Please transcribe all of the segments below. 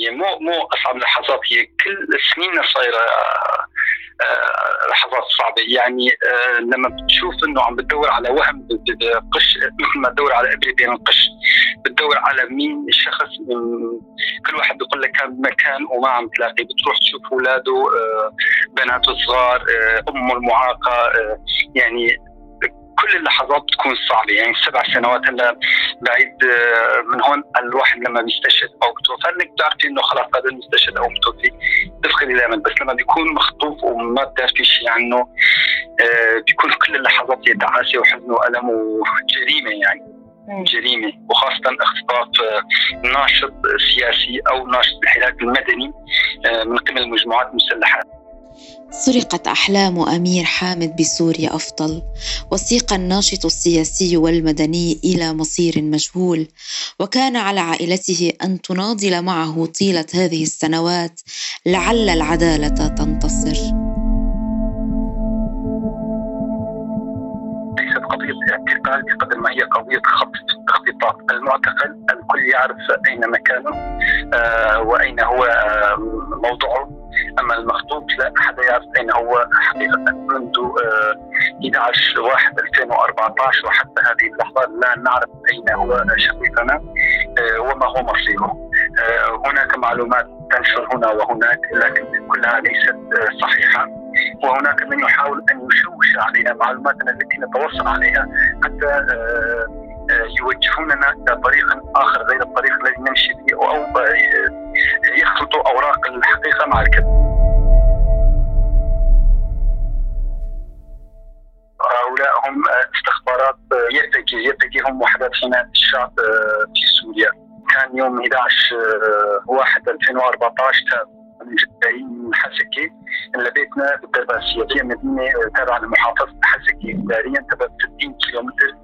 هي مو مو أصعب لحظات هي كل السنين صايره لحظات صعبة. يعني آه، لما بتشوف إنه عم بتدور على وهم قش مثل ما تدور على ابره بين القش بتدور على مين الشخص كل واحد بيقول لك كان بمكان وما عم تلاقي. بتروح تشوف اولاده آه، بناته صغار أمه المعاقة يعني كل اللحظات بتكون صعبة. يعني سبع سنوات هلا بعيد آه، من هون الواحد لما بيستشهد أو بتوفى انك بتعرفي إنه خلاص هذا المستشهد أو متوفي تفقدي دائما. بس لما بيكون مخطوف وما بتعرفي شيء عنه آه، بيكون كل اللحظات هي تعاسة وحزن وألم وجريمة يعني. جريمة. وخاصة اختطاف آه، ناشط سياسي أو ناشط الحراك المدني من قبل المجموعات المسلحة. سرقت أحلام أمير حامد بسوريا أفضل. وسيق الناشط السياسي والمدني إلى مصير مجهول. وكان على عائلته أن تناضل معه طيلة هذه السنوات. لعل العدالة تنتصر. ليست قضية اعتقال بقدر ما هي قضية خطف اختطاف. المعتقل الكل يعرف أين مكانه آه وأين هو آه موضعه أما المخطوط لا احد يعرف أين هو حقيقة منذ 11 1 2014 وحتى هذه اللحظة لا نعرف أين هو شقيقنا آه، وما هو مصيره آه، هناك معلومات تنشر هنا وهناك لكن كلها ليست آه، صحيحة وهناك من يحاول أن يشوش علينا معلوماتنا التي نتوصل عليها حتى يوجهوننا إلى طريق آخر غير الطريق الذي نمشي به أو يخلطوا أوراق الحقيقة مع الكذب. يرتقي يرتقي هم وحدات حمايه الشعب في سوريا. كان يوم 11 1 2014 من جايين من حسكي. لبيتنا بالدرباسيه هي مدينة تابعة لمحافظة حسكي. اداريا تبعد 60 كيلومتر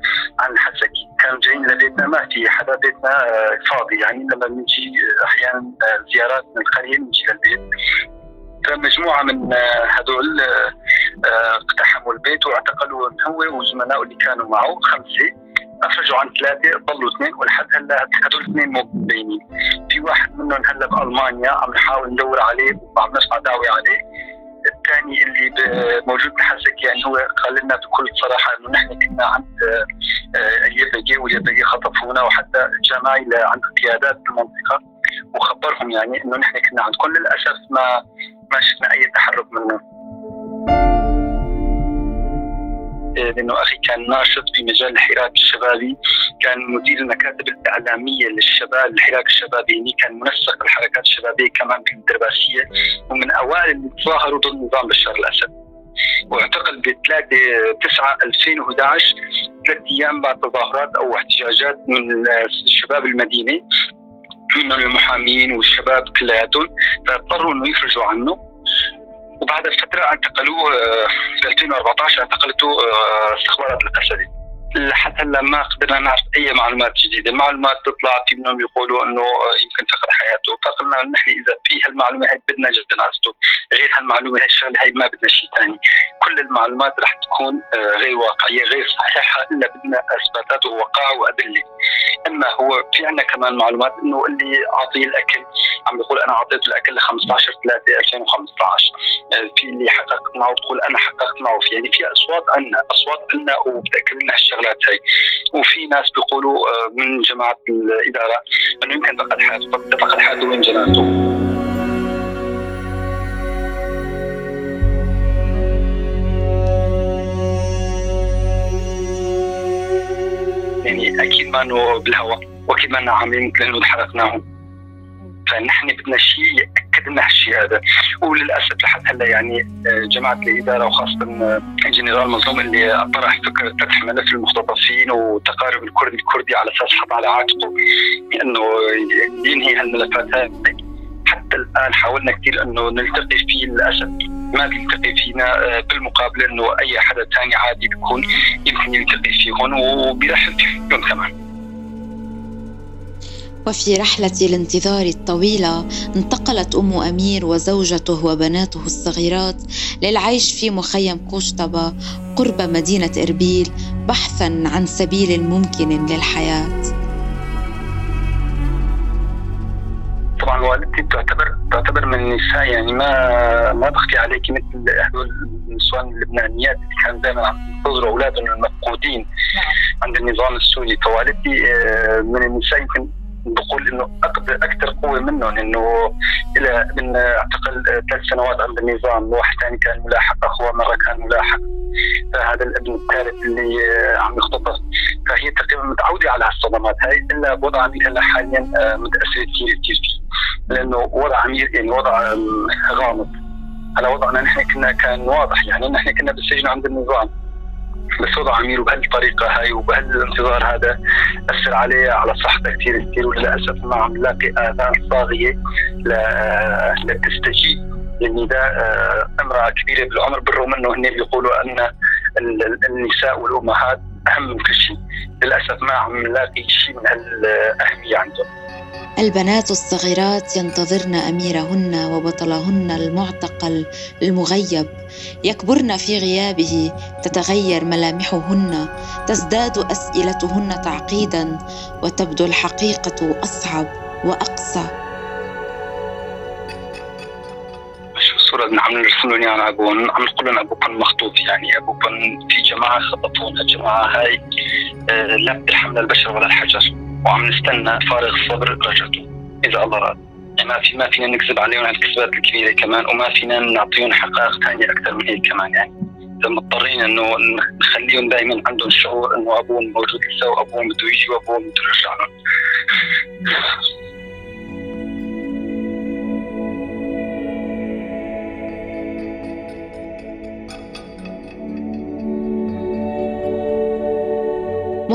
عن حسكي. كانوا جايين لبيتنا ما في حدا بيتنا فاضي. يعني لما بنجي أحيانا زيارات من القرية بنجي للبيت. فمجموعة من هذول اقتحموا البيت واعتقلوا هو وزملائه اللي كانوا معه خمسة. افرجوا عن ثلاثة ضلوا اثنين ولحد هلا هدول اثنين مو مبينين في واحد منهم هلا بالمانيا عم نحاول ندور عليه وعم نسمع دعوه عليه. الثاني اللي موجود بحسك يعني هو قال لنا بكل صراحة إنه نحن كنا عند آه، اليبقي واليبقي خطفونا وحتى جماعي عند قيادات المنطقة وخبرهم يعني إنه نحن كنا عندكم للاسف ما ما شفنا أي تحرك منهم. لأنه أخي كان ناشط في مجال الحراك الشبابي كان مدير المكاتب الإعلامية للشباب الحراك الشبابي يعني كان منسق الحركات الشبابية كمان في الدرباسية ومن أوائل اللي تظاهروا ضد نظام بشار الأسد. واعتقل ب 3 9 2011 ثلاث أيام بعد تظاهرات أو احتجاجات من شباب المدينة منهم المحامين والشباب كلياتهم فاضطروا إنه يخرجوا عنه. وبعد فتره اعتقلوه آه، في 2014 اعتقلته آه، استخبارات الاسدي لحد هلا ما قدرنا نعرف أي معلومات جديدة، المعلومات تطلع في منهم يقولوا إنه آه، يمكن فقد حياته، فقلنا نحن إذا في هالمعلومة هي بدنا جنازته، غير هالمعلومة هي الشغلة هي ما بدنا شيء ثاني، كل المعلومات رح تكون غير واقعية، غير صحيحة. إلا بدنا إثباتات ووقائع وأدلة. أما هو في عندنا كمان معلومات إنه اللي أعطيه الأكل عم بيقول أنا اعطيت الأكل ل 15 3 2015 في اللي حققت معه بتقول أنا حققت معه في يعني في أصوات عنا أصوات عنا وبتأكد لنا هالشغلات هي وفي ناس بيقولوا آه، من جماعة الإدارة أنه يمكن فقد حياته فقد حياته وين جنازته يعني أكيد ما إنه بالهواء وأكيد ما عاملين مثل إنه حرقناهم فنحن بدنا شيء ياكد لنا هالشيء هذا. وللأسف لحد هلأ يعني آه، جماعة الإدارة وخاصة الجنرال آه، مظلوم اللي طرح فكرة فتح ملف المختطفين وتقارب الكردي الكردي على أساس حط على عاتقه إنه ينهي هالملفات هذه حتى الآن حاولنا كثير إنه نلتقي فيه للأسف. ما بيلتقي فينا آه، بالمقابل إنه أي حدا ثاني عادي بيكون يمكن يلتقي فيهم وبيرحب فيهم كمان. وفي رحلة الانتظار الطويلة انتقلت أم أمير وزوجته وبناته الصغيرات للعيش في مخيم قشطبة قرب مدينة إربيل بحثا عن سبيل ممكن للحياة طبعا والدتي تعتبر النساء يعني ما ما بخفي عليك مثل هدول النسوان اللبنانيات اللي كانوا دائما عم ينتظروا أولادهم المفقودين نعم. عند النظام السوري فوالدتي آه، من النساء يمكن بقول إنه أكثر قوة منهم إنه إلى من اعتقل ثلاث سنوات عند النظام واحد ثاني كان ملاحق أخوه مرة كان ملاحق. فهذا الابن الثالث اللي عم يختطف فهي تقريبا متعودة على هالصدمات هاي إلا بوضع عمير هلا حاليا آه، متأثرة كثير كثير لأنه وضع عمير يعني وضع غامض. على وضعنا نحن كنا كان واضح يعني نحن كنا بالسجن عند النظام. بس وضع عمير وبهالطريقة هاي وبهالانتظار هذا أثر عليه على صحته كثير كثير وللأسف ما عم نلاقي آذان صاغية لتستجيب. للنداء آه، امرأة كبيرة بالعمر بالرغم إنه هن بيقولوا أن النساء والأمهات أهم من كل شيء. للأسف ما عم نلاقي شيء من هالأهمية عندهم. البنات الصغيرات ينتظرن أميرهن وبطلهن المعتقل المغيب. يكبرن في غيابه تتغير ملامحهن تزداد أسئلتهن تعقيدا وتبدو الحقيقة أصعب واقسى الصورة؟ اللي عم يعني عن أبوهم عم نقول لهم أبوكم مخطوف يعني. أبوكم في جماعة خطفونا الجماعة هاي آه، لا بتلحمنا البشر ولا الحجر. وعم نستنى فارغ الصبر رجعته. إذا الله راد. يعني ما في ما فينا نكذب عليهم على الكذبات الكبيرة كمان وما فينا نعطيهم حقائق ثانية أكثر من هيك كمان. يعني إذا مضطرين إنه نخليهم دائما عندهم شعور إنه أبوهم موجود لسه وأبوهم بده يجي وأبوهم بده يرجع. لهم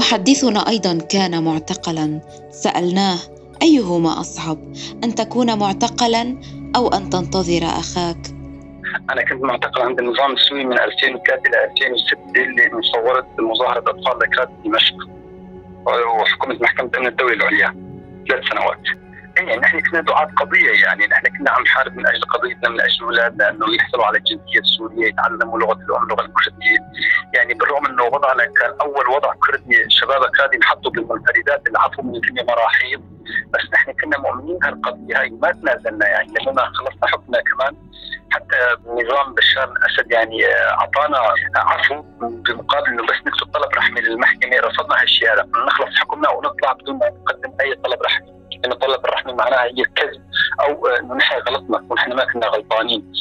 محدثنا أيضا كان معتقلا. سألناه أيهما أصعب أن تكون معتقلا أو أن تنتظر أخاك؟ أنا كنت معتقل عند النظام السوري من 2003 إلى 2006 اللي مصوره مظاهرة أطفال ذكرات دمشق. وحكومة محكمة الأمن الدولي العليا. ثلاث سنوات. يعني نحن كنا دعاة قضية يعني نحن كنا عم نحارب من أجل قضيتنا من أجل أولادنا أنه يحصلوا على الجنسية السورية يتعلموا لغة الأم لغة الكردية. يعني بالرغم أنه وضعنا كان أول وضع كردي الشباب كادوا ينحطوا بالمنفردات اللي عطوا من الدنيا مراحيض بس نحن كنا مؤمنين هالقضية هاي ما تنازلنا يعني لما خلصنا حكمنا كمان حتى نظام بشار الأسد يعني أعطانا عفو بمقابل إنه بس نكتب طلب رحمي للمحكمة رفضنا هالشيء هذا. نخلص حكمنا ونطلع بدون ما نقدم أي طلب رحمي. انه طلب الرحمه معناها هي الكذب أو إنه نحن غلطنا ونحن ما كنا غلطانين.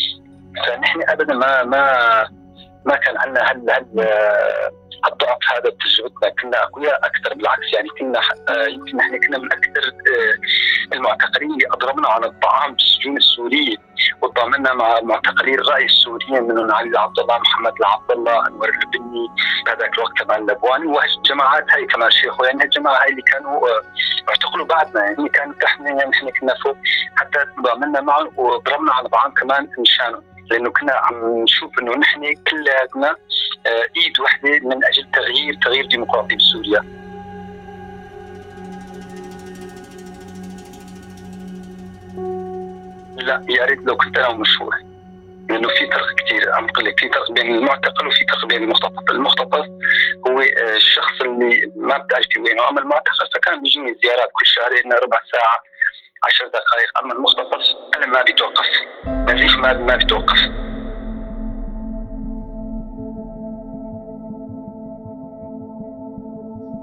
فنحن ابدا ما ما ما كان عندنا هال هال الضعف هذا بتجربتنا كنا اقوياء أكثر بالعكس يعني كنا يمكن نحن كنا من أكثر آه، المعتقلين اللي أضربنا على الطعام بالسجون السورية وتضامنا مع معتقلي الرأي السوريين منهم علي عبد الله محمد العبد الله أنور البني بهذاك الوقت كمان لبواني وهالجماعات هاي كمان شيخ يعني الجماعة هاي اللي كانوا آه، اعتقلوا بعدنا يعني كانوا تحت يعني نحن كنا فوق حتى تضامنا معهم وضربنا على بعض كمان مشانهم لأنه كنا عم نشوف إنه نحن كلياتنا آه، إيد وحدة من أجل تغيير تغيير ديمقراطي بسوريا. لا يا ريت لو كنت أنا ومشهور لأنه في فرق كثير عم بقول لك في فرق بين المعتقل وفي فرق بين المختطف، المختطف هو آه، الشخص اللي ما بتعرفي وينه، أما المعتقل فكان بيجيني زيارات كل شهرين ربع ساعة عشر دقائق، أما المختطف أنا ما بيتوقف، نزيف ما ما بيتوقف.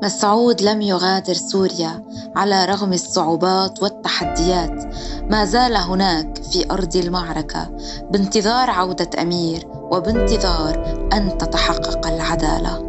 مسعود لم يغادر سوريا على رغم الصعوبات والتحديات. ما زال هناك في أرض المعركة بانتظار عودة أمير وبانتظار أن تتحقق العدالة.